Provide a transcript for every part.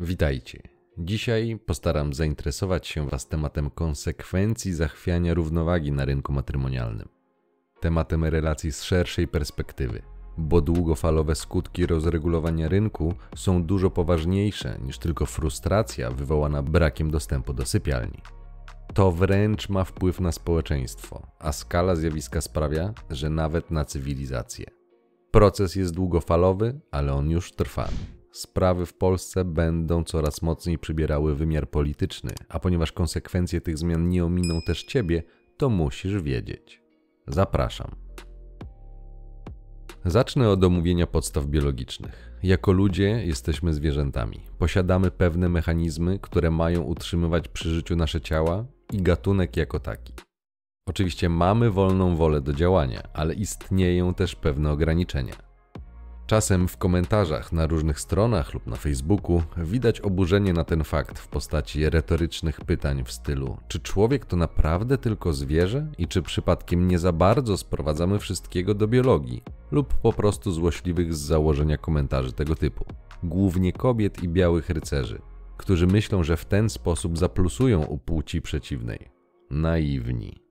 Witajcie. Dzisiaj postaram zainteresować się Was tematem konsekwencji zachwiania równowagi na rynku matrymonialnym. Tematem relacji z szerszej perspektywy, bo długofalowe skutki rozregulowania rynku są dużo poważniejsze niż tylko frustracja wywołana brakiem dostępu do sypialni. To wręcz ma wpływ na społeczeństwo, a skala zjawiska sprawia, że nawet na cywilizację. Proces jest długofalowy, ale on już trwa. Sprawy w Polsce będą coraz mocniej przybierały wymiar polityczny, a ponieważ konsekwencje tych zmian nie ominą też ciebie, to musisz wiedzieć. Zapraszam. Zacznę od omówienia podstaw biologicznych. Jako ludzie jesteśmy zwierzętami. Posiadamy pewne mechanizmy, które mają utrzymywać przy życiu nasze ciała i gatunek jako taki. Oczywiście mamy wolną wolę do działania, ale istnieją też pewne ograniczenia. Czasem w komentarzach na różnych stronach lub na Facebooku widać oburzenie na ten fakt w postaci retorycznych pytań w stylu: czy człowiek to naprawdę tylko zwierzę i czy przypadkiem nie za bardzo sprowadzamy wszystkiego do biologii, lub po prostu złośliwych z założenia komentarzy tego typu. Głównie kobiet i białych rycerzy, którzy myślą, że w ten sposób zaplusują u płci przeciwnej. Naiwni.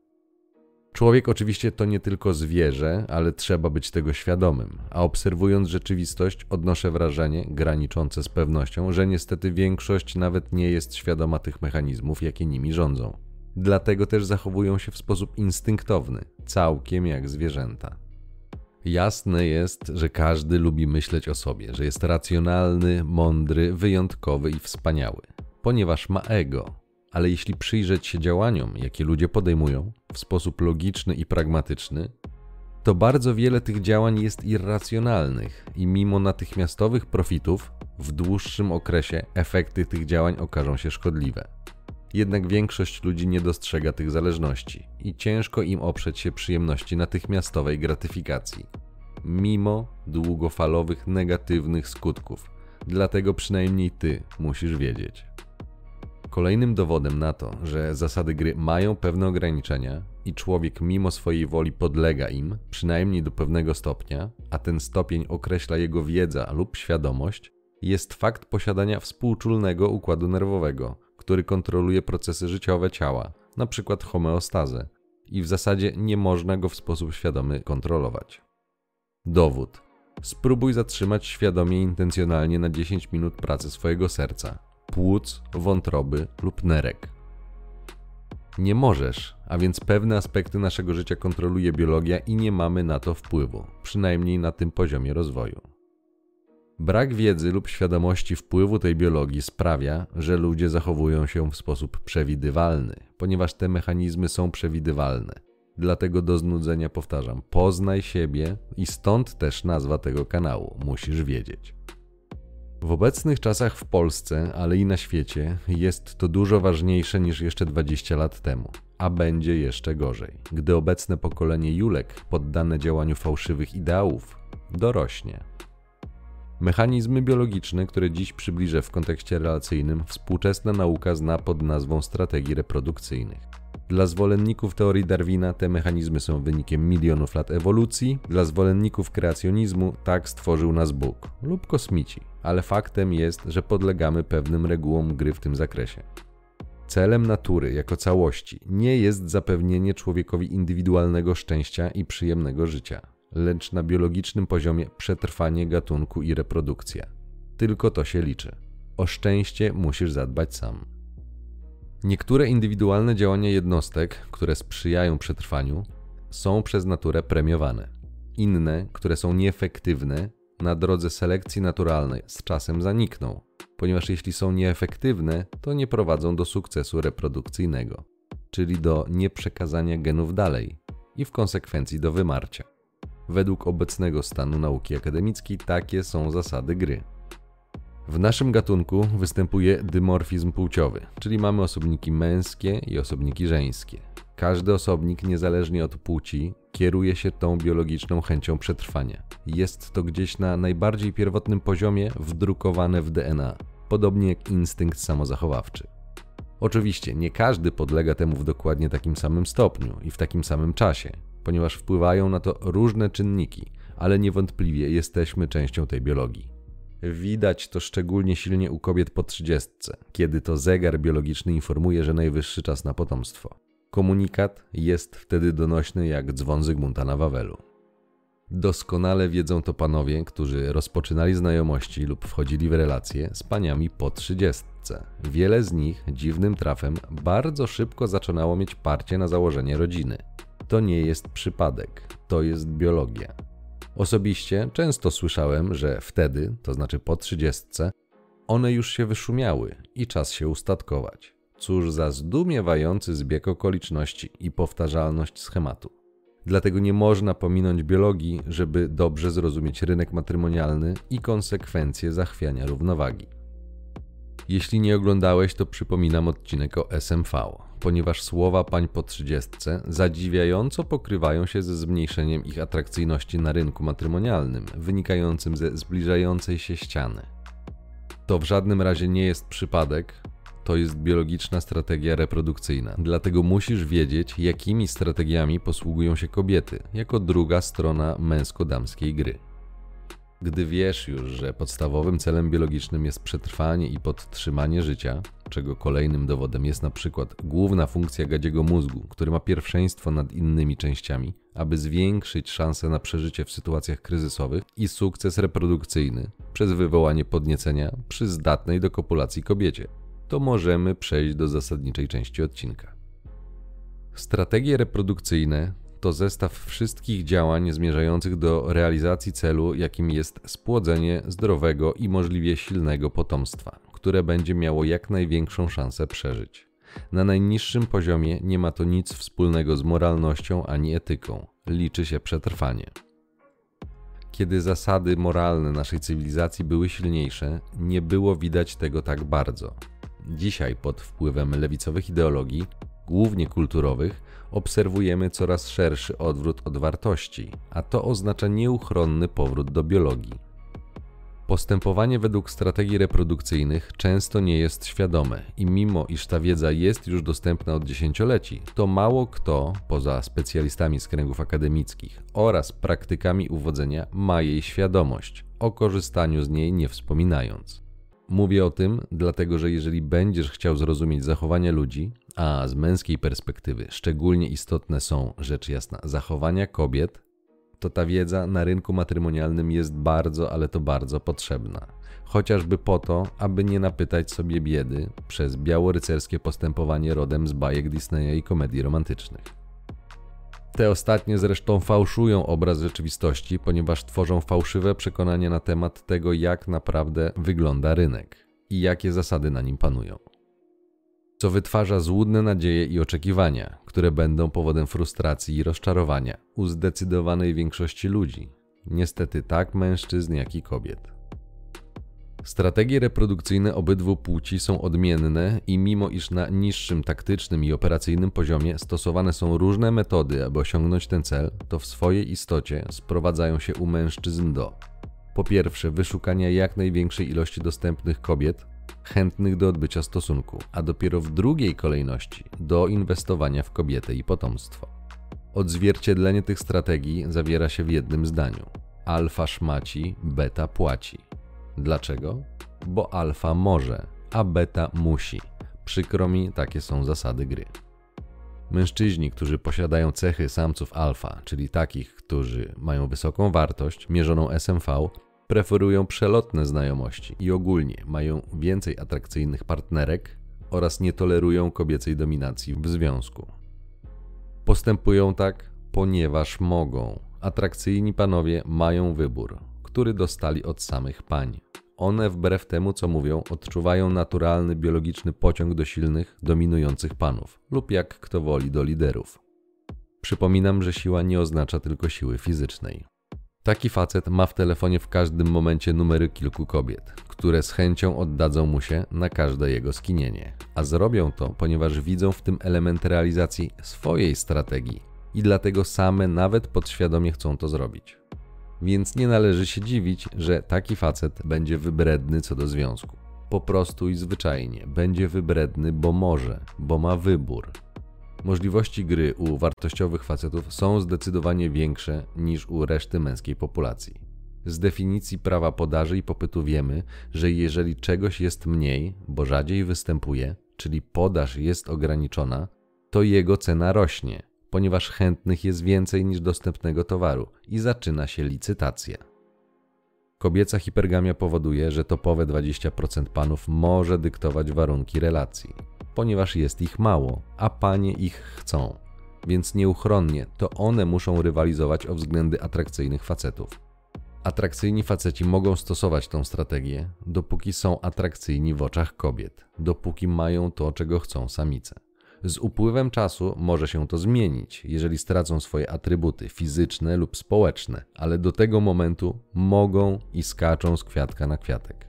Człowiek oczywiście to nie tylko zwierzę, ale trzeba być tego świadomym, a obserwując rzeczywistość odnoszę wrażenie, graniczące z pewnością, że niestety większość nawet nie jest świadoma tych mechanizmów, jakie nimi rządzą. Dlatego też zachowują się w sposób instynktowny, całkiem jak zwierzęta. Jasne jest, że każdy lubi myśleć o sobie, że jest racjonalny, mądry, wyjątkowy i wspaniały, ponieważ ma ego, ale jeśli przyjrzeć się działaniom, jakie ludzie podejmują w sposób logiczny i pragmatyczny, to bardzo wiele tych działań jest irracjonalnych i mimo natychmiastowych profitów, w dłuższym okresie efekty tych działań okażą się szkodliwe. Jednak większość ludzi nie dostrzega tych zależności i ciężko im oprzeć się przyjemności natychmiastowej gratyfikacji, mimo długofalowych negatywnych skutków. Dlatego przynajmniej ty musisz wiedzieć. Kolejnym dowodem na to, że zasady gry mają pewne ograniczenia i człowiek mimo swojej woli podlega im, przynajmniej do pewnego stopnia, a ten stopień określa jego wiedza lub świadomość, jest fakt posiadania współczulnego układu nerwowego, który kontroluje procesy życiowe ciała, np. homeostazę, i w zasadzie nie można go w sposób świadomy kontrolować. Dowód. Spróbuj zatrzymać świadomie intencjonalnie na 10 minut pracy swojego serca, płuc, wątroby lub nerek. Nie możesz, a więc pewne aspekty naszego życia kontroluje biologia i nie mamy na to wpływu, przynajmniej na tym poziomie rozwoju. Brak wiedzy lub świadomości wpływu tej biologii sprawia, że ludzie zachowują się w sposób przewidywalny, ponieważ te mechanizmy są przewidywalne. Dlatego do znudzenia powtarzam: poznaj siebie i stąd też nazwa tego kanału, musisz wiedzieć. W obecnych czasach w Polsce, ale i na świecie, jest to dużo ważniejsze niż jeszcze 20 lat temu, a będzie jeszcze gorzej, gdy obecne pokolenie Julek, poddane działaniu fałszywych ideałów, dorośnie. Mechanizmy biologiczne, które dziś przybliżę w kontekście relacyjnym, współczesna nauka zna pod nazwą strategii reprodukcyjnych. Dla zwolenników teorii Darwina te mechanizmy są wynikiem milionów lat ewolucji, dla zwolenników kreacjonizmu tak stworzył nas Bóg lub kosmici, ale faktem jest, że podlegamy pewnym regułom gry w tym zakresie. Celem natury jako całości nie jest zapewnienie człowiekowi indywidualnego szczęścia i przyjemnego życia, lecz na biologicznym poziomie przetrwanie gatunku i reprodukcja. Tylko to się liczy. O szczęście musisz zadbać sam. Niektóre indywidualne działania jednostek, które sprzyjają przetrwaniu, są przez naturę premiowane. Inne, które są nieefektywne, na drodze selekcji naturalnej z czasem zanikną, ponieważ jeśli są nieefektywne, to nie prowadzą do sukcesu reprodukcyjnego, czyli do nieprzekazania genów dalej i w konsekwencji do wymarcia. Według obecnego stanu nauki akademickiej takie są zasady gry. W naszym gatunku występuje dymorfizm płciowy, czyli mamy osobniki męskie i osobniki żeńskie. Każdy osobnik, niezależnie od płci, kieruje się tą biologiczną chęcią przetrwania. Jest to gdzieś na najbardziej pierwotnym poziomie wdrukowane w DNA, podobnie jak instynkt samozachowawczy. Oczywiście nie każdy podlega temu w dokładnie takim samym stopniu i w takim samym czasie, ponieważ wpływają na to różne czynniki, ale niewątpliwie jesteśmy częścią tej biologii. Widać to szczególnie silnie u kobiet po trzydziestce, kiedy to zegar biologiczny informuje, że najwyższy czas na potomstwo. Komunikat jest wtedy donośny jak dzwon Zygmunta na Wawelu. Doskonale wiedzą to panowie, którzy rozpoczynali znajomości lub wchodzili w relacje z paniami po trzydziestce. Wiele z nich dziwnym trafem bardzo szybko zaczynało mieć parcie na założenie rodziny. To nie jest przypadek, to jest biologia. Osobiście często słyszałem, że wtedy, to znaczy po trzydziestce, one już się wyszumiały i czas się ustatkować. Cóż za zdumiewający zbieg okoliczności i powtarzalność schematu. Dlatego nie można pominąć biologii, żeby dobrze zrozumieć rynek matrymonialny i konsekwencje zachwiania równowagi. Jeśli nie oglądałeś, to przypominam odcinek o SMV, ponieważ słowa pań po trzydziestce zadziwiająco pokrywają się ze zmniejszeniem ich atrakcyjności na rynku matrymonialnym, wynikającym ze zbliżającej się ściany. To w żadnym razie nie jest przypadek, to jest biologiczna strategia reprodukcyjna. Dlatego musisz wiedzieć, jakimi strategiami posługują się kobiety, jako druga strona męsko-damskiej gry. Gdy wiesz już, że podstawowym celem biologicznym jest przetrwanie i podtrzymanie życia, czego kolejnym dowodem jest na przykład główna funkcja gadziego mózgu, który ma pierwszeństwo nad innymi częściami, aby zwiększyć szanse na przeżycie w sytuacjach kryzysowych i sukces reprodukcyjny przez wywołanie podniecenia przy zdatnej do kopulacji kobiecie, to możemy przejść do zasadniczej części odcinka. Strategie reprodukcyjne to zestaw wszystkich działań zmierzających do realizacji celu, jakim jest spłodzenie zdrowego i możliwie silnego potomstwa, które będzie miało jak największą szansę przeżyć. Na najniższym poziomie nie ma to nic wspólnego z moralnością ani etyką, liczy się przetrwanie. Kiedy zasady moralne naszej cywilizacji były silniejsze, nie było widać tego tak bardzo. Dzisiaj, pod wpływem lewicowych ideologii, głównie kulturowych, obserwujemy coraz szerszy odwrót od wartości, a to oznacza nieuchronny powrót do biologii. Postępowanie według strategii reprodukcyjnych często nie jest świadome i mimo iż ta wiedza jest już dostępna od dziesięcioleci, to mało kto, poza specjalistami z kręgów akademickich oraz praktykami uwodzenia, ma jej świadomość, o korzystaniu z niej nie wspominając. Mówię o tym, dlatego że jeżeli będziesz chciał zrozumieć zachowania ludzi, a z męskiej perspektywy szczególnie istotne są, rzecz jasna, zachowania kobiet, to ta wiedza na rynku matrymonialnym jest bardzo, ale to bardzo potrzebna. Chociażby po to, aby nie napytać sobie biedy przez białorycerskie postępowanie rodem z bajek Disneya i komedii romantycznych. Te ostatnie zresztą fałszują obraz rzeczywistości, ponieważ tworzą fałszywe przekonania na temat tego, jak naprawdę wygląda rynek i jakie zasady na nim panują. Co wytwarza złudne nadzieje i oczekiwania, które będą powodem frustracji i rozczarowania u zdecydowanej większości ludzi, niestety tak mężczyzn, jak i kobiet. Strategie reprodukcyjne obydwu płci są odmienne i mimo iż na niższym taktycznym i operacyjnym poziomie stosowane są różne metody, aby osiągnąć ten cel, to w swojej istocie sprowadzają się u mężczyzn do po pierwsze wyszukania jak największej ilości dostępnych kobiet chętnych do odbycia stosunku, a dopiero w drugiej kolejności do inwestowania w kobietę i potomstwo. Odzwierciedlenie tych strategii zawiera się w jednym zdaniu: alfa szmaci, beta płaci. Dlaczego? Bo alfa może, a beta musi. Przykro mi, takie są zasady gry. Mężczyźni, którzy posiadają cechy samców alfa, czyli takich, którzy mają wysoką wartość mierzoną SMV, preferują przelotne znajomości i ogólnie mają więcej atrakcyjnych partnerek oraz nie tolerują kobiecej dominacji w związku. Postępują tak, ponieważ mogą. Atrakcyjni panowie mają wybór, który dostali od samych pań. One, wbrew temu co mówią, odczuwają naturalny biologiczny pociąg do silnych, dominujących panów, lub jak kto woli do liderów. Przypominam, że siła nie oznacza tylko siły fizycznej. Taki facet ma w telefonie w każdym momencie numery kilku kobiet, które z chęcią oddadzą mu się na każde jego skinienie. A zrobią to, ponieważ widzą w tym element realizacji swojej strategii i dlatego same nawet podświadomie chcą to zrobić. Więc nie należy się dziwić, że taki facet będzie wybredny co do związku. Po prostu i zwyczajnie będzie wybredny, bo może, bo ma wybór, Możliwości gry u wartościowych facetów są zdecydowanie większe niż u reszty męskiej populacji. Z definicji prawa podaży i popytu wiemy, że jeżeli czegoś jest mniej, bo rzadziej występuje, czyli podaż jest ograniczona, to jego cena rośnie, ponieważ chętnych jest więcej niż dostępnego towaru i zaczyna się licytacja. Kobieca hipergamia powoduje, że topowe 20% panów może dyktować warunki relacji, ponieważ jest ich mało, a panie ich chcą, więc nieuchronnie to one muszą rywalizować o względy atrakcyjnych facetów. Atrakcyjni faceci mogą stosować tą strategię, dopóki są atrakcyjni w oczach kobiet, dopóki mają to, czego chcą samice. Z upływem czasu może się to zmienić, jeżeli stracą swoje atrybuty fizyczne lub społeczne, ale do tego momentu mogą i skaczą z kwiatka na kwiatek.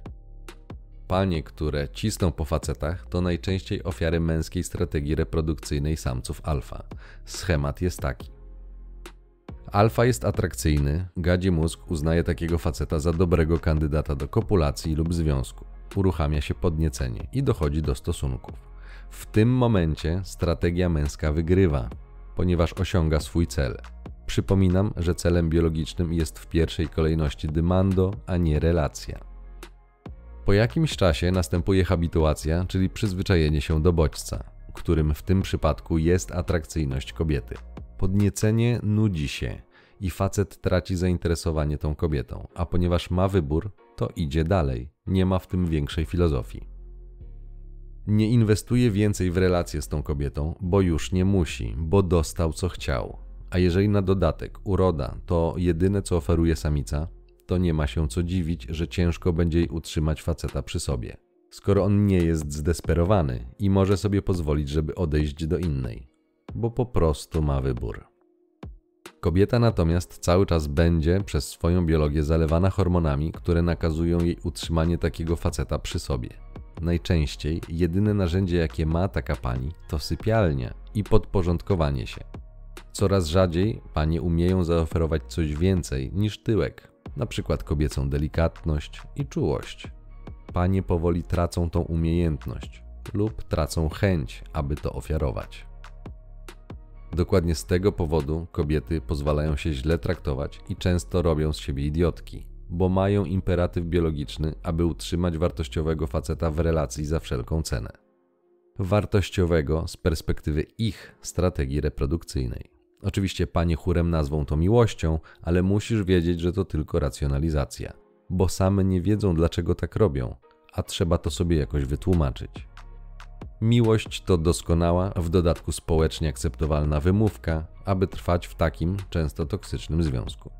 Panie, które cisną po facetach, to najczęściej ofiary męskiej strategii reprodukcyjnej samców alfa. Schemat jest taki. Alfa jest atrakcyjny, gadzi mózg uznaje takiego faceta za dobrego kandydata do kopulacji lub związku. Uruchamia się podniecenie i dochodzi do stosunków. W tym momencie strategia męska wygrywa, ponieważ osiąga swój cel. Przypominam, że celem biologicznym jest w pierwszej kolejności dymando, a nie relacja. Po jakimś czasie następuje habituacja, czyli przyzwyczajenie się do bodźca, którym w tym przypadku jest atrakcyjność kobiety. Podniecenie nudzi się i facet traci zainteresowanie tą kobietą, a ponieważ ma wybór, to idzie dalej. Nie ma w tym większej filozofii nie inwestuje więcej w relacje z tą kobietą, bo już nie musi, bo dostał co chciał. A jeżeli na dodatek uroda to jedyne co oferuje samica, to nie ma się co dziwić, że ciężko będzie jej utrzymać faceta przy sobie, skoro on nie jest zdesperowany i może sobie pozwolić, żeby odejść do innej, bo po prostu ma wybór. Kobieta natomiast cały czas będzie przez swoją biologię zalewana hormonami, które nakazują jej utrzymanie takiego faceta przy sobie. Najczęściej jedyne narzędzie, jakie ma taka pani, to sypialnia i podporządkowanie się. Coraz rzadziej panie umieją zaoferować coś więcej niż tyłek, na przykład kobiecą delikatność i czułość. Panie powoli tracą tą umiejętność lub tracą chęć, aby to ofiarować. Dokładnie z tego powodu kobiety pozwalają się źle traktować i często robią z siebie idiotki, bo mają imperatyw biologiczny, aby utrzymać wartościowego faceta w relacji za wszelką cenę. Wartościowego z perspektywy ich strategii reprodukcyjnej. Oczywiście panie chórem nazwą to miłością, ale musisz wiedzieć, że to tylko racjonalizacja, bo same nie wiedzą dlaczego tak robią, a trzeba to sobie jakoś wytłumaczyć. Miłość to doskonała, w dodatku społecznie akceptowalna wymówka, aby trwać w takim, często toksycznym związku.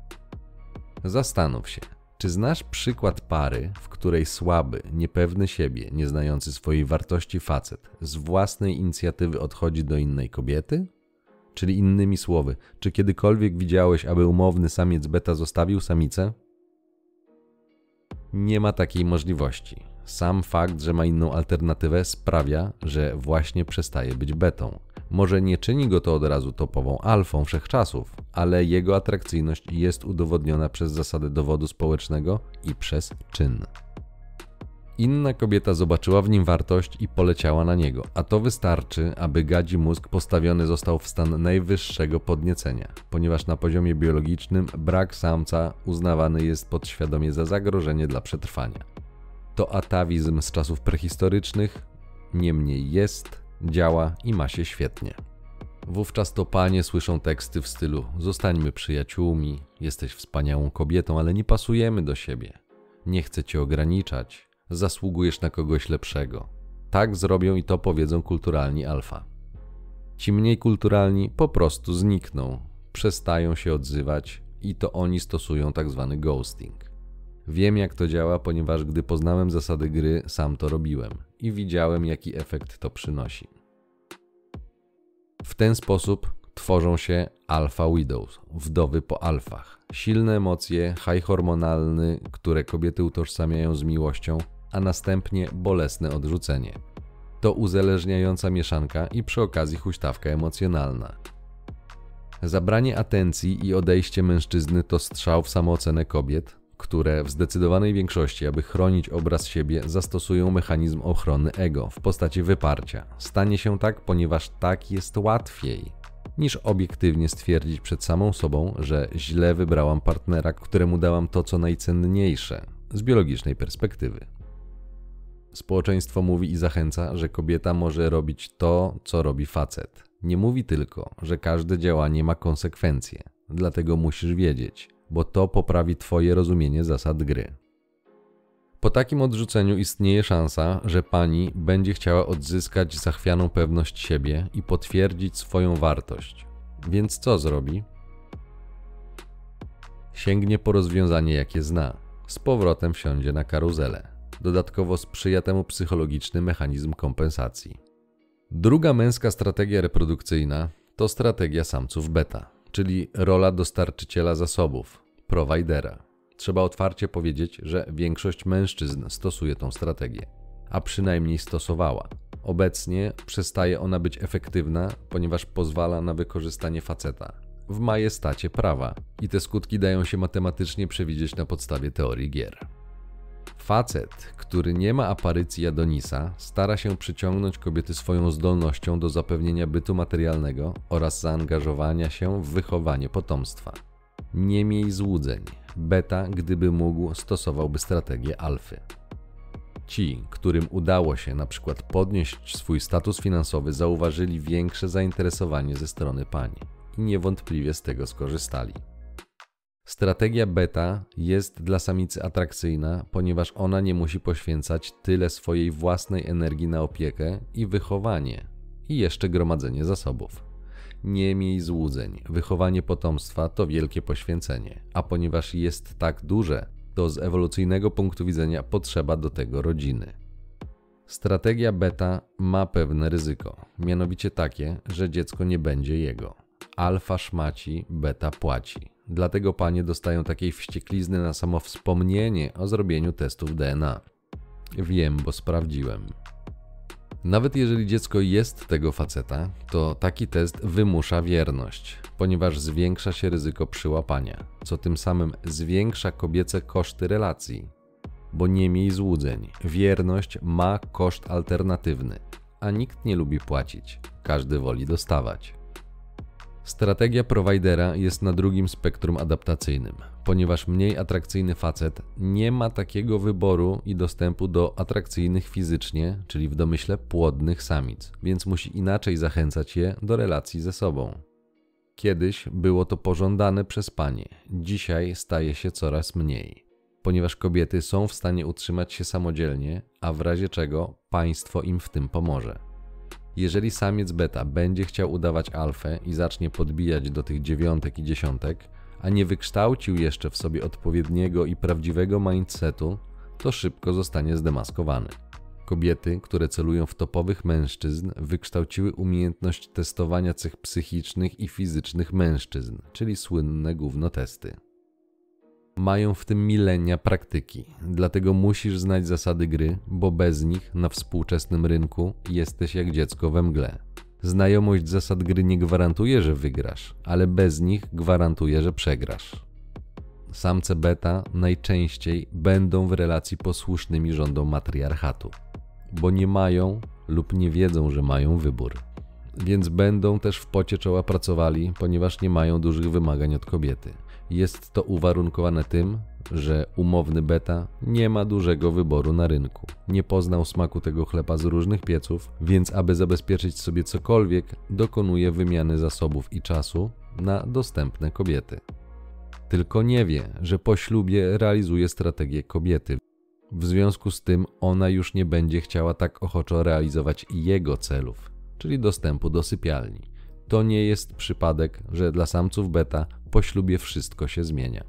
Zastanów się, czy znasz przykład pary, w której słaby, niepewny siebie, nieznający swojej wartości facet z własnej inicjatywy odchodzi do innej kobiety? Czyli innymi słowy, czy kiedykolwiek widziałeś, aby umowny samiec beta zostawił samicę? Nie ma takiej możliwości. Sam fakt, że ma inną alternatywę sprawia, że właśnie przestaje być betą. Może nie czyni go to od razu topową alfą wszechczasów, ale jego atrakcyjność jest udowodniona przez zasadę dowodu społecznego i przez czyn. Inna kobieta zobaczyła w nim wartość i poleciała na niego, a to wystarczy, aby gadzi mózg postawiony został w stan najwyższego podniecenia, ponieważ na poziomie biologicznym brak samca uznawany jest podświadomie za zagrożenie dla przetrwania. To atawizm z czasów prehistorycznych, niemniej jest, działa i ma się świetnie. Wówczas to panie słyszą teksty w stylu: Zostańmy przyjaciółmi, jesteś wspaniałą kobietą, ale nie pasujemy do siebie. Nie chcę cię ograniczać, zasługujesz na kogoś lepszego. Tak zrobią i to powiedzą kulturalni alfa. Ci mniej kulturalni po prostu znikną, przestają się odzywać i to oni stosują tak zwany ghosting. Wiem jak to działa, ponieważ gdy poznałem zasady gry, sam to robiłem i widziałem jaki efekt to przynosi. W ten sposób tworzą się alpha widows, wdowy po alfach. Silne emocje, high hormonalny, które kobiety utożsamiają z miłością, a następnie bolesne odrzucenie. To uzależniająca mieszanka i przy okazji huśtawka emocjonalna. Zabranie atencji i odejście mężczyzny to strzał w samoocenę kobiet, które w zdecydowanej większości, aby chronić obraz siebie, zastosują mechanizm ochrony ego w postaci wyparcia. Stanie się tak, ponieważ tak jest łatwiej. niż obiektywnie stwierdzić przed samą sobą, że źle wybrałam partnera, któremu dałam to, co najcenniejsze z biologicznej perspektywy. Społeczeństwo mówi i zachęca, że kobieta może robić to, co robi facet. Nie mówi tylko, że każde działanie ma konsekwencje, dlatego musisz wiedzieć, bo to poprawi Twoje rozumienie zasad gry. Po takim odrzuceniu istnieje szansa, że pani będzie chciała odzyskać zachwianą pewność siebie i potwierdzić swoją wartość. Więc co zrobi? Sięgnie po rozwiązanie, jakie zna. Z powrotem wsiądzie na karuzelę. Dodatkowo sprzyja temu psychologiczny mechanizm kompensacji. Druga męska strategia reprodukcyjna to strategia samców beta, czyli rola dostarczyciela zasobów, providera. Trzeba otwarcie powiedzieć, że większość mężczyzn stosuje tą strategię, a przynajmniej stosowała. Obecnie przestaje ona być efektywna, ponieważ pozwala na wykorzystanie faceta w majestacie prawa i te skutki dają się matematycznie przewidzieć na podstawie teorii gier. Facet, który nie ma aparycji Adonisa, stara się przyciągnąć kobiety swoją zdolnością do zapewnienia bytu materialnego oraz zaangażowania się w wychowanie potomstwa. Nie miej złudzeń. Beta, gdyby mógł, stosowałby strategię alfy. Ci, którym udało się na przykład podnieść swój status finansowy, zauważyli większe zainteresowanie ze strony pani i niewątpliwie z tego skorzystali. Strategia beta jest dla samicy atrakcyjna, ponieważ ona nie musi poświęcać tyle swojej własnej energii na opiekę i wychowanie, i jeszcze gromadzenie zasobów. Nie miej złudzeń, wychowanie potomstwa to wielkie poświęcenie, a ponieważ jest tak duże, to z ewolucyjnego punktu widzenia potrzeba do tego rodziny. Strategia beta ma pewne ryzyko, mianowicie takie, że dziecko nie będzie jego. Alfa szmaci, beta płaci. Dlatego panie dostają takiej wścieklizny na samo wspomnienie o zrobieniu testów DNA. Wiem, bo sprawdziłem. Nawet jeżeli dziecko jest tego faceta, to taki test wymusza wierność, ponieważ zwiększa się ryzyko przyłapania, co tym samym zwiększa kobiece koszty relacji. Bo nie miej złudzeń, wierność ma koszt alternatywny, a nikt nie lubi płacić, każdy woli dostawać. Strategia providera jest na drugim spektrum adaptacyjnym, ponieważ mniej atrakcyjny facet nie ma takiego wyboru i dostępu do atrakcyjnych fizycznie, czyli w domyśle płodnych samic, więc musi inaczej zachęcać je do relacji ze sobą. Kiedyś było to pożądane przez panie, dzisiaj staje się coraz mniej, ponieważ kobiety są w stanie utrzymać się samodzielnie, a w razie czego państwo im w tym pomoże. Jeżeli samiec beta będzie chciał udawać alfę i zacznie podbijać do tych dziewiątek i dziesiątek, a nie wykształcił jeszcze w sobie odpowiedniego i prawdziwego mindsetu, to szybko zostanie zdemaskowany. Kobiety, które celują w topowych mężczyzn, wykształciły umiejętność testowania cech psychicznych i fizycznych mężczyzn, czyli słynne gówno testy. Mają w tym milenia praktyki, dlatego musisz znać zasady gry, bo bez nich na współczesnym rynku jesteś jak dziecko we mgle. Znajomość zasad gry nie gwarantuje, że wygrasz, ale bez nich gwarantuje, że przegrasz. Samce beta najczęściej będą w relacji posłusznymi rządom matriarchatu, bo nie mają lub nie wiedzą, że mają wybór. Więc będą też w pocie czoła pracowali, ponieważ nie mają dużych wymagań od kobiety. Jest to uwarunkowane tym, że umowny beta nie ma dużego wyboru na rynku. Nie poznał smaku tego chleba z różnych pieców, więc aby zabezpieczyć sobie cokolwiek, dokonuje wymiany zasobów i czasu na dostępne kobiety. Tylko nie wie, że po ślubie realizuje strategię kobiety. W związku z tym ona już nie będzie chciała tak ochoczo realizować jego celów, czyli dostępu do sypialni. To nie jest przypadek, że dla samców beta po ślubie wszystko się zmienia.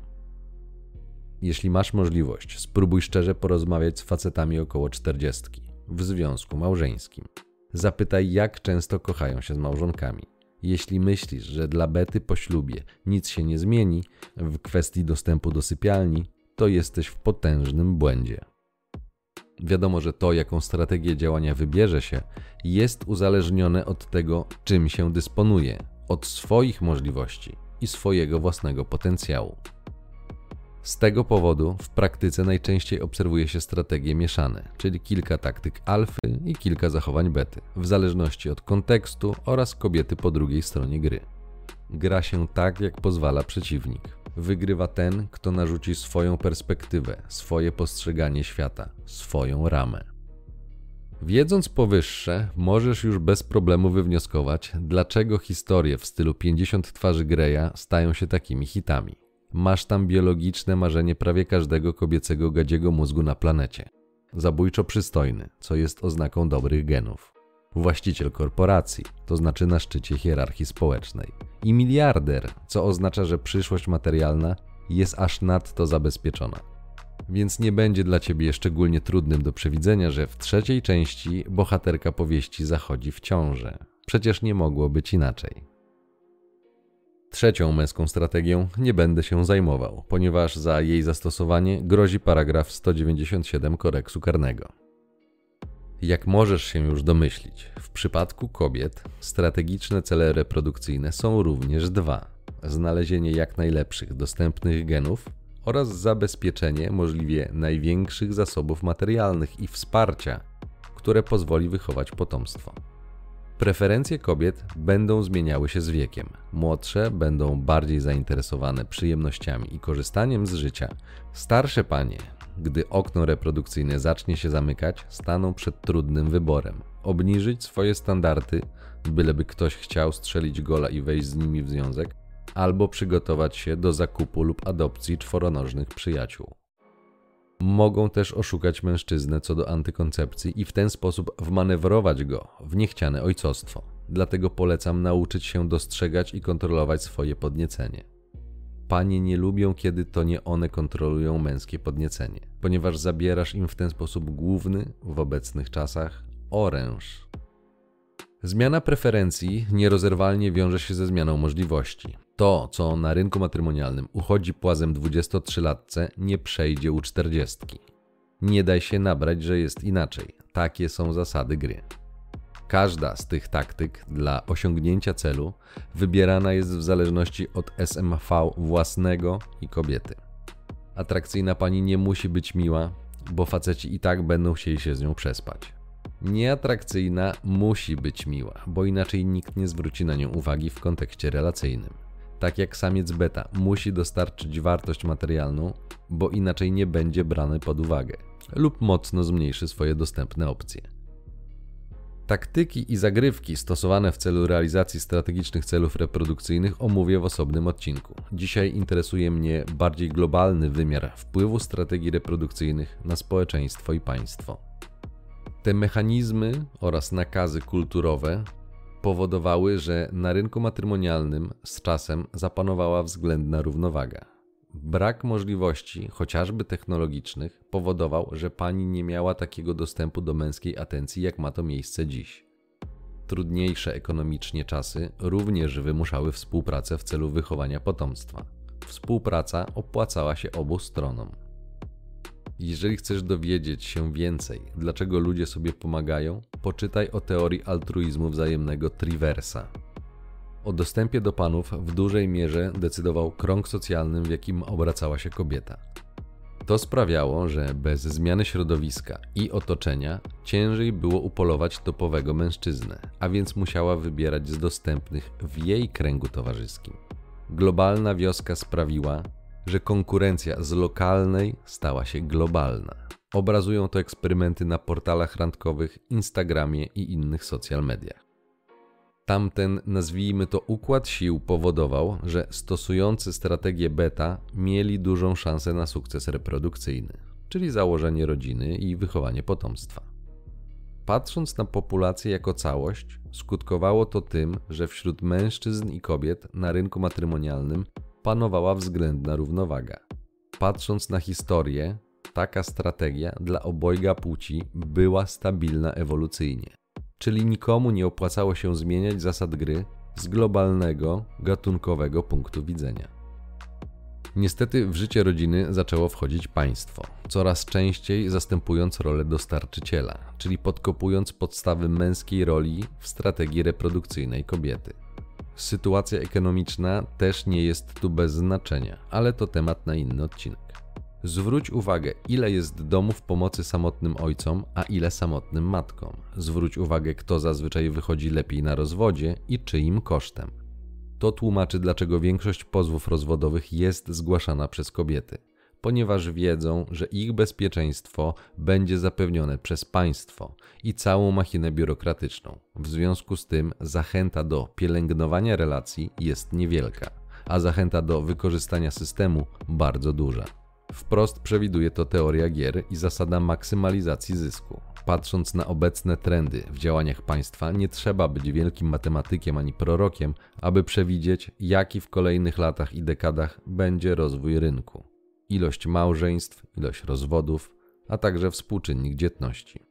Jeśli masz możliwość, spróbuj szczerze porozmawiać z facetami około czterdziestki w związku małżeńskim. Zapytaj, jak często kochają się z małżonkami. Jeśli myślisz, że dla Bety po ślubie nic się nie zmieni w kwestii dostępu do sypialni, to jesteś w potężnym błędzie. Wiadomo, że to, jaką strategię działania wybierze się, jest uzależnione od tego, czym się dysponuje, od swoich możliwości i swojego własnego potencjału. Z tego powodu w praktyce najczęściej obserwuje się strategie mieszane, czyli kilka taktyk alfy i kilka zachowań bety, w zależności od kontekstu oraz kobiety po drugiej stronie gry. gra się tak, jak pozwala przeciwnik. Wygrywa ten, kto narzuci swoją perspektywę, swoje postrzeganie świata, swoją ramę. Wiedząc powyższe, możesz już bez problemu wywnioskować, dlaczego historie w stylu 50 twarzy Greya stają się takimi hitami. Masz tam biologiczne marzenie prawie każdego kobiecego gadziego mózgu na planecie. Zabójczo przystojny, co jest oznaką dobrych genów. Właściciel korporacji, to znaczy na szczycie hierarchii społecznej. I miliarder, co oznacza, że przyszłość materialna jest aż nadto zabezpieczona. Więc nie będzie dla ciebie szczególnie trudnym do przewidzenia, że w trzeciej części bohaterka powieści zachodzi w ciążę. Przecież nie mogło być inaczej. Trzecią męską strategią nie będę się zajmował, ponieważ za jej zastosowanie grozi paragraf 197 kodeksu karnego. Jak możesz się już domyślić, w przypadku kobiet strategiczne cele reprodukcyjne są również dwa: znalezienie jak najlepszych dostępnych genów oraz zabezpieczenie możliwie największych zasobów materialnych i wsparcia, które pozwoli wychować potomstwo. Preferencje kobiet będą zmieniały się z wiekiem. Młodsze będą bardziej zainteresowane przyjemnościami i korzystaniem z życia. Starsze panie, gdy okno reprodukcyjne zacznie się zamykać, staną przed trudnym wyborem: obniżyć swoje standardy, byleby ktoś chciał strzelić gola i wejść z nimi w związek, albo przygotować się do zakupu lub adopcji czworonożnych przyjaciół. Mogą też oszukać mężczyznę co do antykoncepcji i w ten sposób wmanewrować go w niechciane ojcostwo. Dlatego polecam nauczyć się dostrzegać i kontrolować swoje podniecenie. Panie nie lubią, kiedy to nie one kontrolują męskie podniecenie, ponieważ zabierasz im w ten sposób główny w obecnych czasach oręż. Zmiana preferencji nierozerwalnie wiąże się ze zmianą możliwości. To, co na rynku matrymonialnym uchodzi płazem 23-latce, nie przejdzie u 40. Nie daj się nabrać, że jest inaczej. Takie są zasady gry. Każda z tych taktyk dla osiągnięcia celu wybierana jest w zależności od SMV własnego i kobiety. Atrakcyjna pani nie musi być miła, bo faceci i tak będą chcieli się z nią przespać. Nieatrakcyjna musi być miła, bo inaczej nikt nie zwróci na nią uwagi w kontekście relacyjnym tak jak samiec beta, musi dostarczyć wartość materialną, bo inaczej nie będzie brany pod uwagę, lub mocno zmniejszy swoje dostępne opcje. Taktyki i zagrywki stosowane w celu realizacji strategicznych celów reprodukcyjnych omówię w osobnym odcinku. Dzisiaj interesuje mnie bardziej globalny wymiar wpływu strategii reprodukcyjnych na społeczeństwo i państwo. Te mechanizmy oraz nakazy kulturowe powodowały, że na rynku matrymonialnym z czasem zapanowała względna równowaga. Brak możliwości, chociażby technologicznych, powodował, że pani nie miała takiego dostępu do męskiej atencji, jak ma to miejsce dziś. Trudniejsze ekonomicznie czasy również wymuszały współpracę w celu wychowania potomstwa. Współpraca opłacała się obu stronom. Jeżeli chcesz dowiedzieć się więcej, dlaczego ludzie sobie pomagają, poczytaj o teorii altruizmu wzajemnego Triversa. O dostępie do panów w dużej mierze decydował krąg socjalny, w jakim obracała się kobieta. To sprawiało, że bez zmiany środowiska i otoczenia ciężej było upolować topowego mężczyznę, a więc musiała wybierać z dostępnych w jej kręgu towarzyskim. Globalna wioska sprawiła, że konkurencja z lokalnej stała się globalna. Obrazują to eksperymenty na portalach randkowych, Instagramie i innych social mediach. Tamten, nazwijmy to, układ sił powodował, że stosujący strategię beta mieli dużą szansę na sukces reprodukcyjny, czyli założenie rodziny i wychowanie potomstwa. Patrząc na populację jako całość, skutkowało to tym, że wśród mężczyzn i kobiet na rynku matrymonialnym panowała względna równowaga. Patrząc na historię, taka strategia dla obojga płci była stabilna ewolucyjnie, czyli nikomu nie opłacało się zmieniać zasad gry z globalnego, gatunkowego punktu widzenia. Niestety w życie rodziny zaczęło wchodzić państwo, coraz częściej zastępując rolę dostarczyciela, czyli podkopując podstawy męskiej roli w strategii reprodukcyjnej kobiety. Sytuacja ekonomiczna też nie jest tu bez znaczenia, ale to temat na inny odcinek. Zwróć uwagę, ile jest domów pomocy samotnym ojcom, a ile samotnym matkom. Zwróć uwagę, kto zazwyczaj wychodzi lepiej na rozwodzie i czyim kosztem. To tłumaczy, dlaczego większość pozwów rozwodowych jest zgłaszana przez kobiety, ponieważ wiedzą, że ich bezpieczeństwo będzie zapewnione przez państwo i całą machinę biurokratyczną. W związku z tym zachęta do pielęgnowania relacji jest niewielka, a zachęta do wykorzystania systemu bardzo duża. Wprost przewiduje to teoria gier i zasada maksymalizacji zysku. Patrząc na obecne trendy w działaniach państwa, nie trzeba być wielkim matematykiem ani prorokiem, aby przewidzieć, jaki w kolejnych latach i dekadach będzie rozwój rynku. Ilość małżeństw, ilość rozwodów, a także współczynnik dzietności.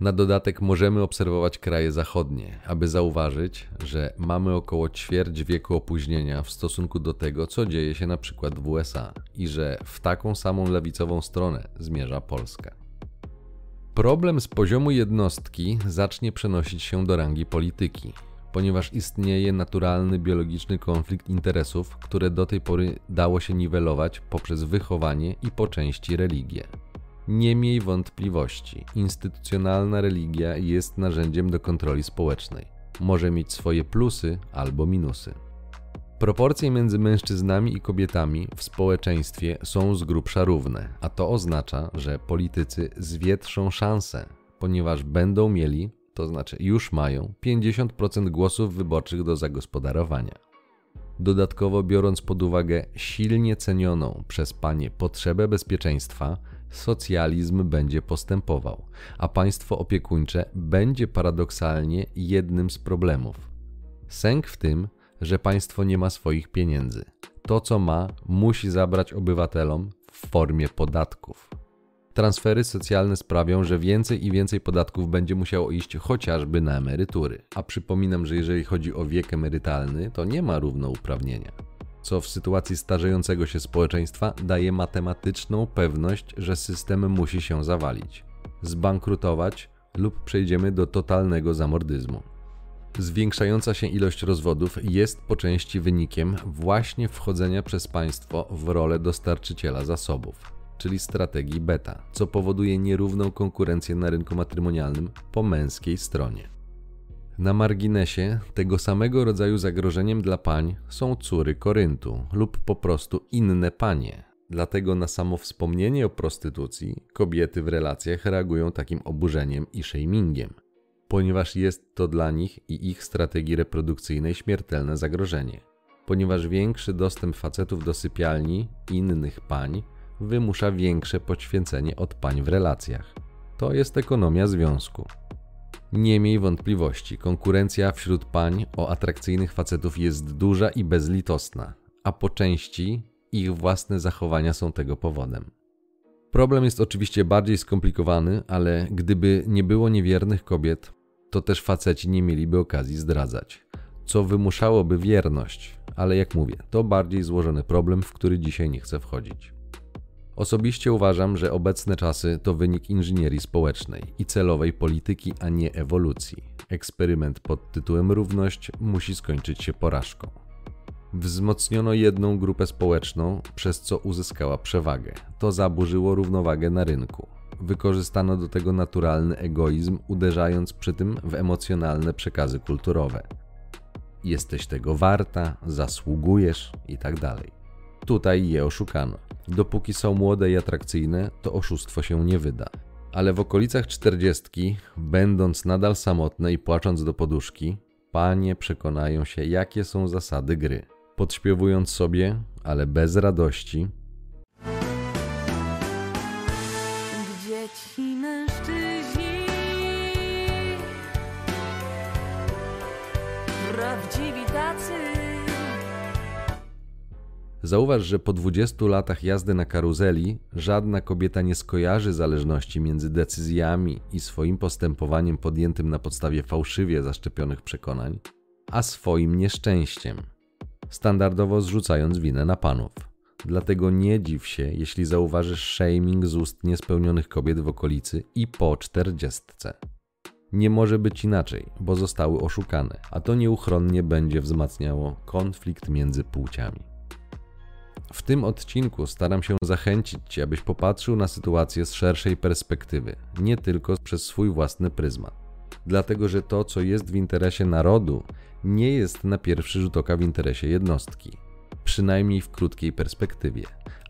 Na dodatek możemy obserwować kraje zachodnie, aby zauważyć, że mamy około ćwierć wieku opóźnienia w stosunku do tego, co dzieje się na przykład w USA i że w taką samą lewicową stronę zmierza Polska. Problem z poziomu jednostki zacznie przenosić się do rangi polityki, ponieważ istnieje naturalny biologiczny konflikt interesów, które do tej pory dało się niwelować poprzez wychowanie i po części religię. Nie miej wątpliwości, instytucjonalna religia jest narzędziem do kontroli społecznej. Może mieć swoje plusy albo minusy. Proporcje między mężczyznami i kobietami w społeczeństwie są z grubsza równe, a to oznacza, że politycy zwietrzą szansę, ponieważ będą mieli, to znaczy już mają, 50% głosów wyborczych do zagospodarowania. Dodatkowo, biorąc pod uwagę silnie cenioną przez panie potrzebę bezpieczeństwa, socjalizm będzie postępował, a państwo opiekuńcze będzie paradoksalnie jednym z problemów. Sęk w tym, że państwo nie ma swoich pieniędzy. To, co ma, musi zabrać obywatelom w formie podatków. Transfery socjalne sprawią, że więcej i więcej podatków będzie musiało iść chociażby na emerytury. A przypominam, że jeżeli chodzi o wiek emerytalny, to nie ma równouprawnienia co w sytuacji starzejącego się społeczeństwa daje matematyczną pewność, że system musi się zawalić, zbankrutować lub przejdziemy do totalnego zamordyzmu. Zwiększająca się ilość rozwodów jest po części wynikiem właśnie wchodzenia przez państwo w rolę dostarczyciela zasobów, czyli strategii beta, co powoduje nierówną konkurencję na rynku matrymonialnym po męskiej stronie. Na marginesie tego samego rodzaju zagrożeniem dla pań są córy Koryntu lub po prostu inne panie. Dlatego na samo wspomnienie o prostytucji kobiety w relacjach reagują takim oburzeniem i shamingiem, ponieważ jest to dla nich i ich strategii reprodukcyjnej śmiertelne zagrożenie. Ponieważ większy dostęp facetów do sypialni innych pań wymusza większe poświęcenie od pań w relacjach. To jest ekonomia związku. Nie miej wątpliwości, konkurencja wśród pań o atrakcyjnych facetów jest duża i bezlitosna, a po części ich własne zachowania są tego powodem. Problem jest oczywiście bardziej skomplikowany, ale gdyby nie było niewiernych kobiet, to też faceci nie mieliby okazji zdradzać, co wymuszałoby wierność, ale jak mówię, to bardziej złożony problem, w który dzisiaj nie chcę wchodzić. Osobiście uważam, że obecne czasy to wynik inżynierii społecznej i celowej polityki, a nie ewolucji. Eksperyment pod tytułem równość musi skończyć się porażką. Wzmocniono jedną grupę społeczną, przez co uzyskała przewagę. To zaburzyło równowagę na rynku. Wykorzystano do tego naturalny egoizm, uderzając przy tym w emocjonalne przekazy kulturowe. Jesteś tego warta, zasługujesz itd. Tutaj je oszukano. Dopóki są młode i atrakcyjne, to oszustwo się nie wyda. Ale w okolicach czterdziestki, będąc nadal samotne i płacząc do poduszki, panie przekonają się, jakie są zasady gry. Podśpiewując sobie, ale bez radości, prawdziwi Zauważ, że po 20 latach jazdy na karuzeli żadna kobieta nie skojarzy zależności między decyzjami i swoim postępowaniem podjętym na podstawie fałszywie zaszczepionych przekonań, a swoim nieszczęściem, standardowo zrzucając winę na panów. Dlatego nie dziw się, jeśli zauważysz shaming z ust niespełnionych kobiet w okolicy i po czterdziestce. Nie może być inaczej, bo zostały oszukane, a to nieuchronnie będzie wzmacniało konflikt między płciami. W tym odcinku staram się zachęcić Cię, abyś popatrzył na sytuację z szerszej perspektywy, nie tylko przez swój własny pryzmat. dlatego że to, co jest w interesie narodu, nie jest na pierwszy rzut oka w interesie jednostki, przynajmniej w krótkiej perspektywie.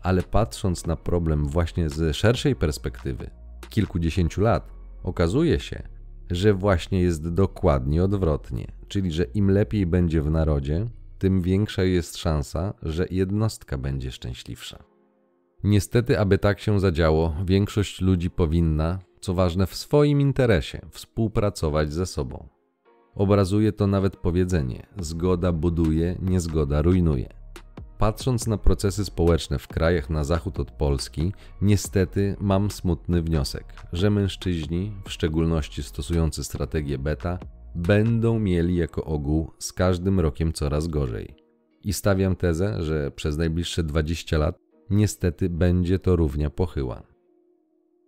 Ale patrząc na problem właśnie z szerszej perspektywy, kilkudziesięciu lat, okazuje się, że właśnie jest dokładnie odwrotnie, czyli że im lepiej będzie w narodzie, tym większa jest szansa, że jednostka będzie szczęśliwsza. Niestety, aby tak się zadziało, większość ludzi powinna, co ważne w swoim interesie, współpracować ze sobą. Obrazuje to nawet powiedzenie: zgoda buduje, niezgoda rujnuje. Patrząc na procesy społeczne w krajach na zachód od Polski, niestety mam smutny wniosek, że mężczyźni, w szczególności stosujący strategię beta, będą mieli jako ogół z każdym rokiem coraz gorzej. I stawiam tezę, że przez najbliższe 20 lat niestety będzie to równia pochyła.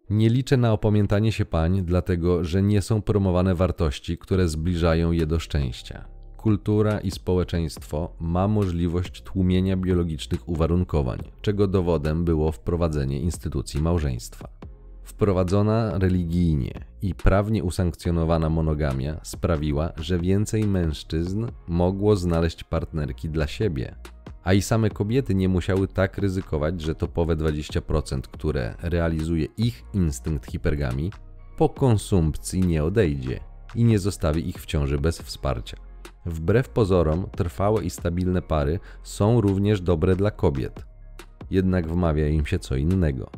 Nie liczę na opamiętanie się pań, dlatego że nie są promowane wartości, które zbliżają je do szczęścia. Kultura i społeczeństwo ma możliwość tłumienia biologicznych uwarunkowań, czego dowodem było wprowadzenie instytucji małżeństwa. Wprowadzona religijnie i prawnie usankcjonowana monogamia sprawiła, że więcej mężczyzn mogło znaleźć partnerki dla siebie, a i same kobiety nie musiały tak ryzykować, że topowe 20%, które realizuje ich instynkt hipergami, po konsumpcji nie odejdzie i nie zostawi ich w ciąży bez wsparcia. Wbrew pozorom, trwałe i stabilne pary są również dobre dla kobiet. Jednak wmawia im się co innego.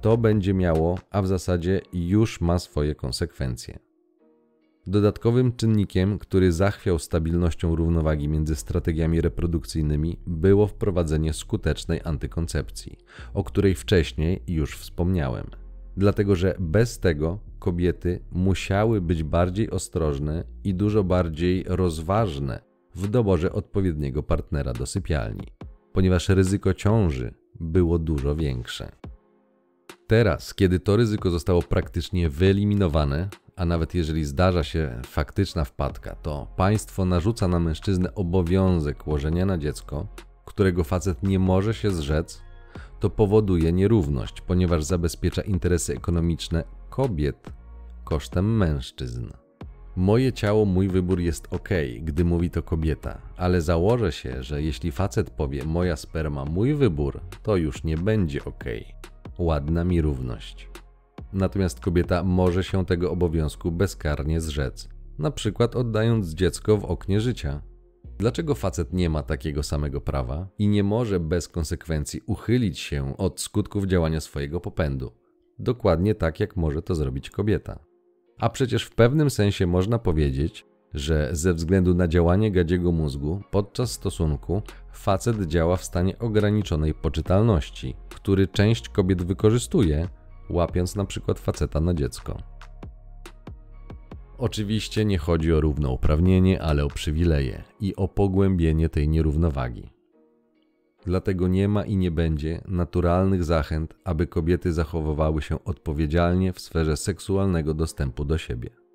To będzie miało, a w zasadzie już ma swoje konsekwencje. Dodatkowym czynnikiem, który zachwiał stabilnością równowagi między strategiami reprodukcyjnymi, było wprowadzenie skutecznej antykoncepcji, o której wcześniej już wspomniałem. Dlatego, że bez tego kobiety musiały być bardziej ostrożne i dużo bardziej rozważne w doborze odpowiedniego partnera do sypialni, ponieważ ryzyko ciąży było dużo większe. Teraz, kiedy to ryzyko zostało praktycznie wyeliminowane, a nawet jeżeli zdarza się faktyczna wpadka, to państwo narzuca na mężczyznę obowiązek łożenia na dziecko, którego facet nie może się zrzec, to powoduje nierówność, ponieważ zabezpiecza interesy ekonomiczne kobiet kosztem mężczyzn. Moje ciało, mój wybór jest ok, gdy mówi to kobieta, ale założę się, że jeśli facet powie moja sperma, mój wybór, to już nie będzie ok. Ładna mi równość. Natomiast kobieta może się tego obowiązku bezkarnie zrzec, na przykład oddając dziecko w oknie życia. Dlaczego facet nie ma takiego samego prawa i nie może bez konsekwencji uchylić się od skutków działania swojego popędu? Dokładnie tak, jak może to zrobić kobieta. A przecież w pewnym sensie można powiedzieć, że ze względu na działanie gadziego mózgu podczas stosunku facet działa w stanie ograniczonej poczytalności, który część kobiet wykorzystuje, łapiąc na przykład faceta na dziecko. Oczywiście nie chodzi o równouprawnienie, ale o przywileje i o pogłębienie tej nierównowagi. Dlatego nie ma i nie będzie naturalnych zachęt, aby kobiety zachowywały się odpowiedzialnie w sferze seksualnego dostępu do siebie.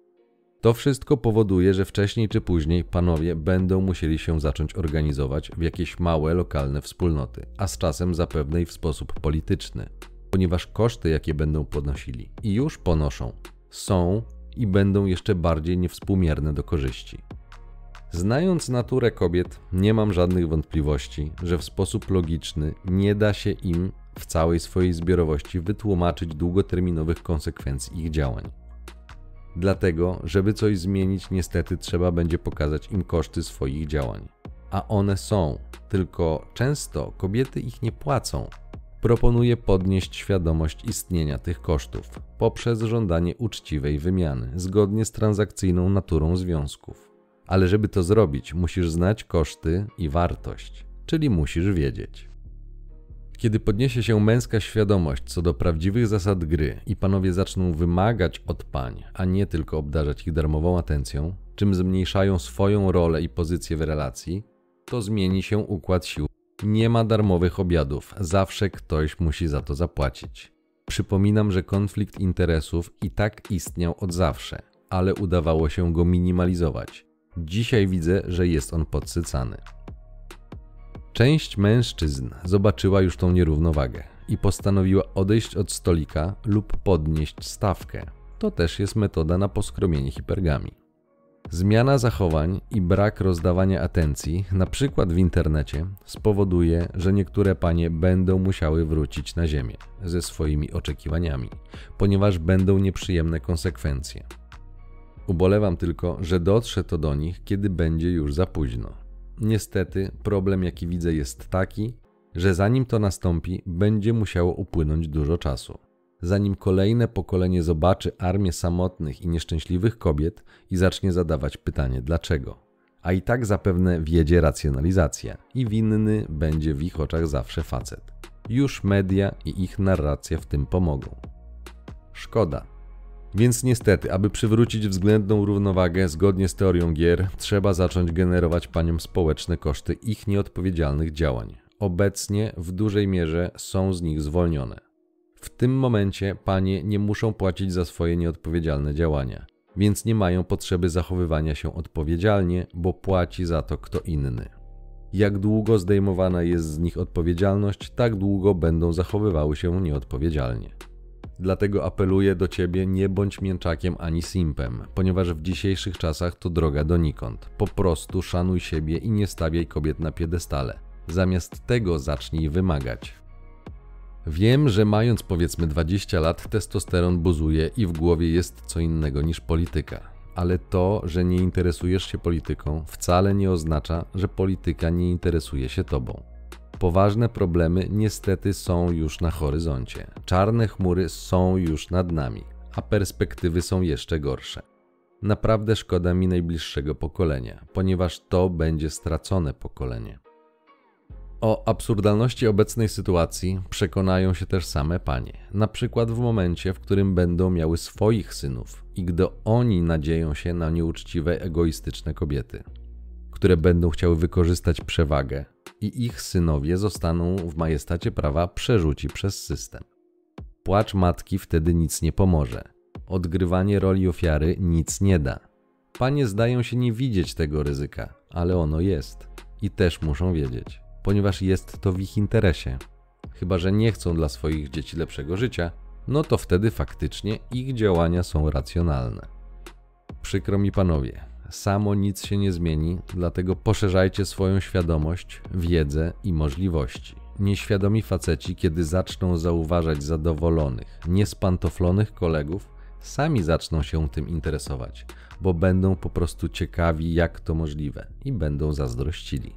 To wszystko powoduje, że wcześniej czy później panowie będą musieli się zacząć organizować w jakieś małe lokalne wspólnoty, a z czasem zapewne i w sposób polityczny, ponieważ koszty, jakie będą ponosili i już ponoszą, są i będą jeszcze bardziej niewspółmierne do korzyści. Znając naturę kobiet, nie mam żadnych wątpliwości, że w sposób logiczny nie da się im w całej swojej zbiorowości wytłumaczyć długoterminowych konsekwencji ich działań. Dlatego, żeby coś zmienić, niestety trzeba będzie pokazać im koszty swoich działań. A one są, tylko często kobiety ich nie płacą, proponuje podnieść świadomość istnienia tych kosztów poprzez żądanie uczciwej wymiany, zgodnie z transakcyjną naturą związków. Ale żeby to zrobić, musisz znać koszty i wartość, czyli musisz wiedzieć. Kiedy podniesie się męska świadomość co do prawdziwych zasad gry i panowie zaczną wymagać od pań, a nie tylko obdarzać ich darmową atencją, czym zmniejszają swoją rolę i pozycję w relacji, to zmieni się układ sił nie ma darmowych obiadów, zawsze ktoś musi za to zapłacić. Przypominam, że konflikt interesów i tak istniał od zawsze, ale udawało się go minimalizować. Dzisiaj widzę, że jest on podsycany. Część mężczyzn zobaczyła już tą nierównowagę i postanowiła odejść od stolika lub podnieść stawkę. To też jest metoda na poskromienie hipergami. Zmiana zachowań i brak rozdawania atencji, na przykład w internecie, spowoduje, że niektóre panie będą musiały wrócić na ziemię ze swoimi oczekiwaniami, ponieważ będą nieprzyjemne konsekwencje. Ubolewam tylko, że dotrze to do nich, kiedy będzie już za późno. Niestety, problem jaki widzę jest taki, że zanim to nastąpi, będzie musiało upłynąć dużo czasu zanim kolejne pokolenie zobaczy armię samotnych i nieszczęśliwych kobiet i zacznie zadawać pytanie dlaczego. A i tak zapewne wiedzie racjonalizacja i winny będzie w ich oczach zawsze facet. Już media i ich narracja w tym pomogą. Szkoda. Więc niestety, aby przywrócić względną równowagę zgodnie z teorią gier, trzeba zacząć generować paniom społeczne koszty ich nieodpowiedzialnych działań. Obecnie w dużej mierze są z nich zwolnione. W tym momencie panie nie muszą płacić za swoje nieodpowiedzialne działania, więc nie mają potrzeby zachowywania się odpowiedzialnie, bo płaci za to kto inny. Jak długo zdejmowana jest z nich odpowiedzialność, tak długo będą zachowywały się nieodpowiedzialnie. Dlatego apeluję do ciebie: nie bądź mięczakiem ani simpem, ponieważ w dzisiejszych czasach to droga donikąd. Po prostu szanuj siebie i nie stawiaj kobiet na piedestale. Zamiast tego zacznij wymagać. Wiem, że mając powiedzmy 20 lat, testosteron buzuje i w głowie jest co innego niż polityka. Ale to, że nie interesujesz się polityką, wcale nie oznacza, że polityka nie interesuje się tobą. Poważne problemy niestety są już na horyzoncie. Czarne chmury są już nad nami, a perspektywy są jeszcze gorsze. Naprawdę szkoda mi najbliższego pokolenia, ponieważ to będzie stracone pokolenie. O absurdalności obecnej sytuacji przekonają się też same panie, na przykład w momencie, w którym będą miały swoich synów i gdy oni nadzieją się na nieuczciwe, egoistyczne kobiety, które będą chciały wykorzystać przewagę i ich synowie zostaną w majestacie prawa przerzuci przez system. Płacz matki wtedy nic nie pomoże. Odgrywanie roli ofiary nic nie da. Panie zdają się nie widzieć tego ryzyka, ale ono jest i też muszą wiedzieć ponieważ jest to w ich interesie. Chyba, że nie chcą dla swoich dzieci lepszego życia, no to wtedy faktycznie ich działania są racjonalne. Przykro mi panowie, samo nic się nie zmieni, dlatego poszerzajcie swoją świadomość, wiedzę i możliwości. Nieświadomi faceci, kiedy zaczną zauważać zadowolonych, niespantoflonych kolegów, sami zaczną się tym interesować, bo będą po prostu ciekawi, jak to możliwe i będą zazdrościli.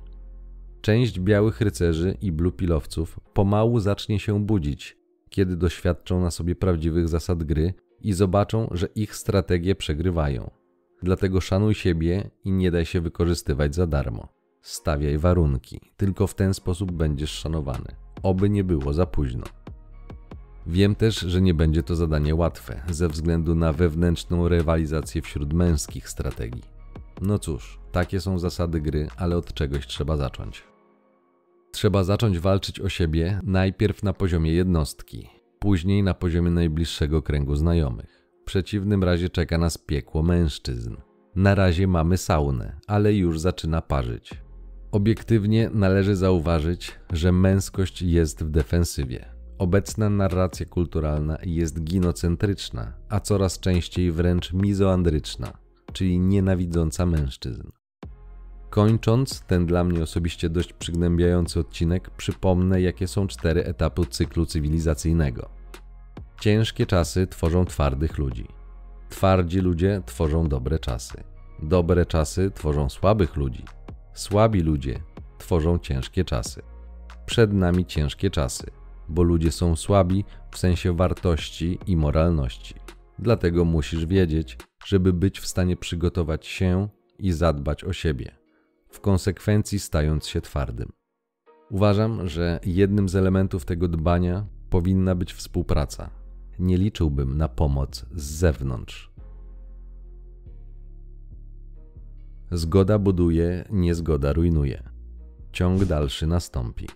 Część białych rycerzy i blupilowców pomału zacznie się budzić, kiedy doświadczą na sobie prawdziwych zasad gry i zobaczą, że ich strategie przegrywają. Dlatego szanuj siebie i nie daj się wykorzystywać za darmo. Stawiaj warunki, tylko w ten sposób będziesz szanowany. Oby nie było za późno. Wiem też, że nie będzie to zadanie łatwe, ze względu na wewnętrzną rywalizację wśród męskich strategii. No cóż, takie są zasady gry, ale od czegoś trzeba zacząć. Trzeba zacząć walczyć o siebie najpierw na poziomie jednostki, później na poziomie najbliższego kręgu znajomych. W przeciwnym razie czeka nas piekło mężczyzn. Na razie mamy saunę, ale już zaczyna parzyć. Obiektywnie należy zauważyć, że męskość jest w defensywie. Obecna narracja kulturalna jest ginocentryczna, a coraz częściej wręcz mizoandryczna, czyli nienawidząca mężczyzn. Kończąc ten dla mnie osobiście dość przygnębiający odcinek, przypomnę, jakie są cztery etapy cyklu cywilizacyjnego. Ciężkie czasy tworzą twardych ludzi. Twardzi ludzie tworzą dobre czasy. Dobre czasy tworzą słabych ludzi. Słabi ludzie tworzą ciężkie czasy. Przed nami ciężkie czasy, bo ludzie są słabi w sensie wartości i moralności. Dlatego musisz wiedzieć, żeby być w stanie przygotować się i zadbać o siebie w konsekwencji stając się twardym. Uważam, że jednym z elementów tego dbania powinna być współpraca. Nie liczyłbym na pomoc z zewnątrz. Zgoda buduje, niezgoda rujnuje. Ciąg dalszy nastąpi.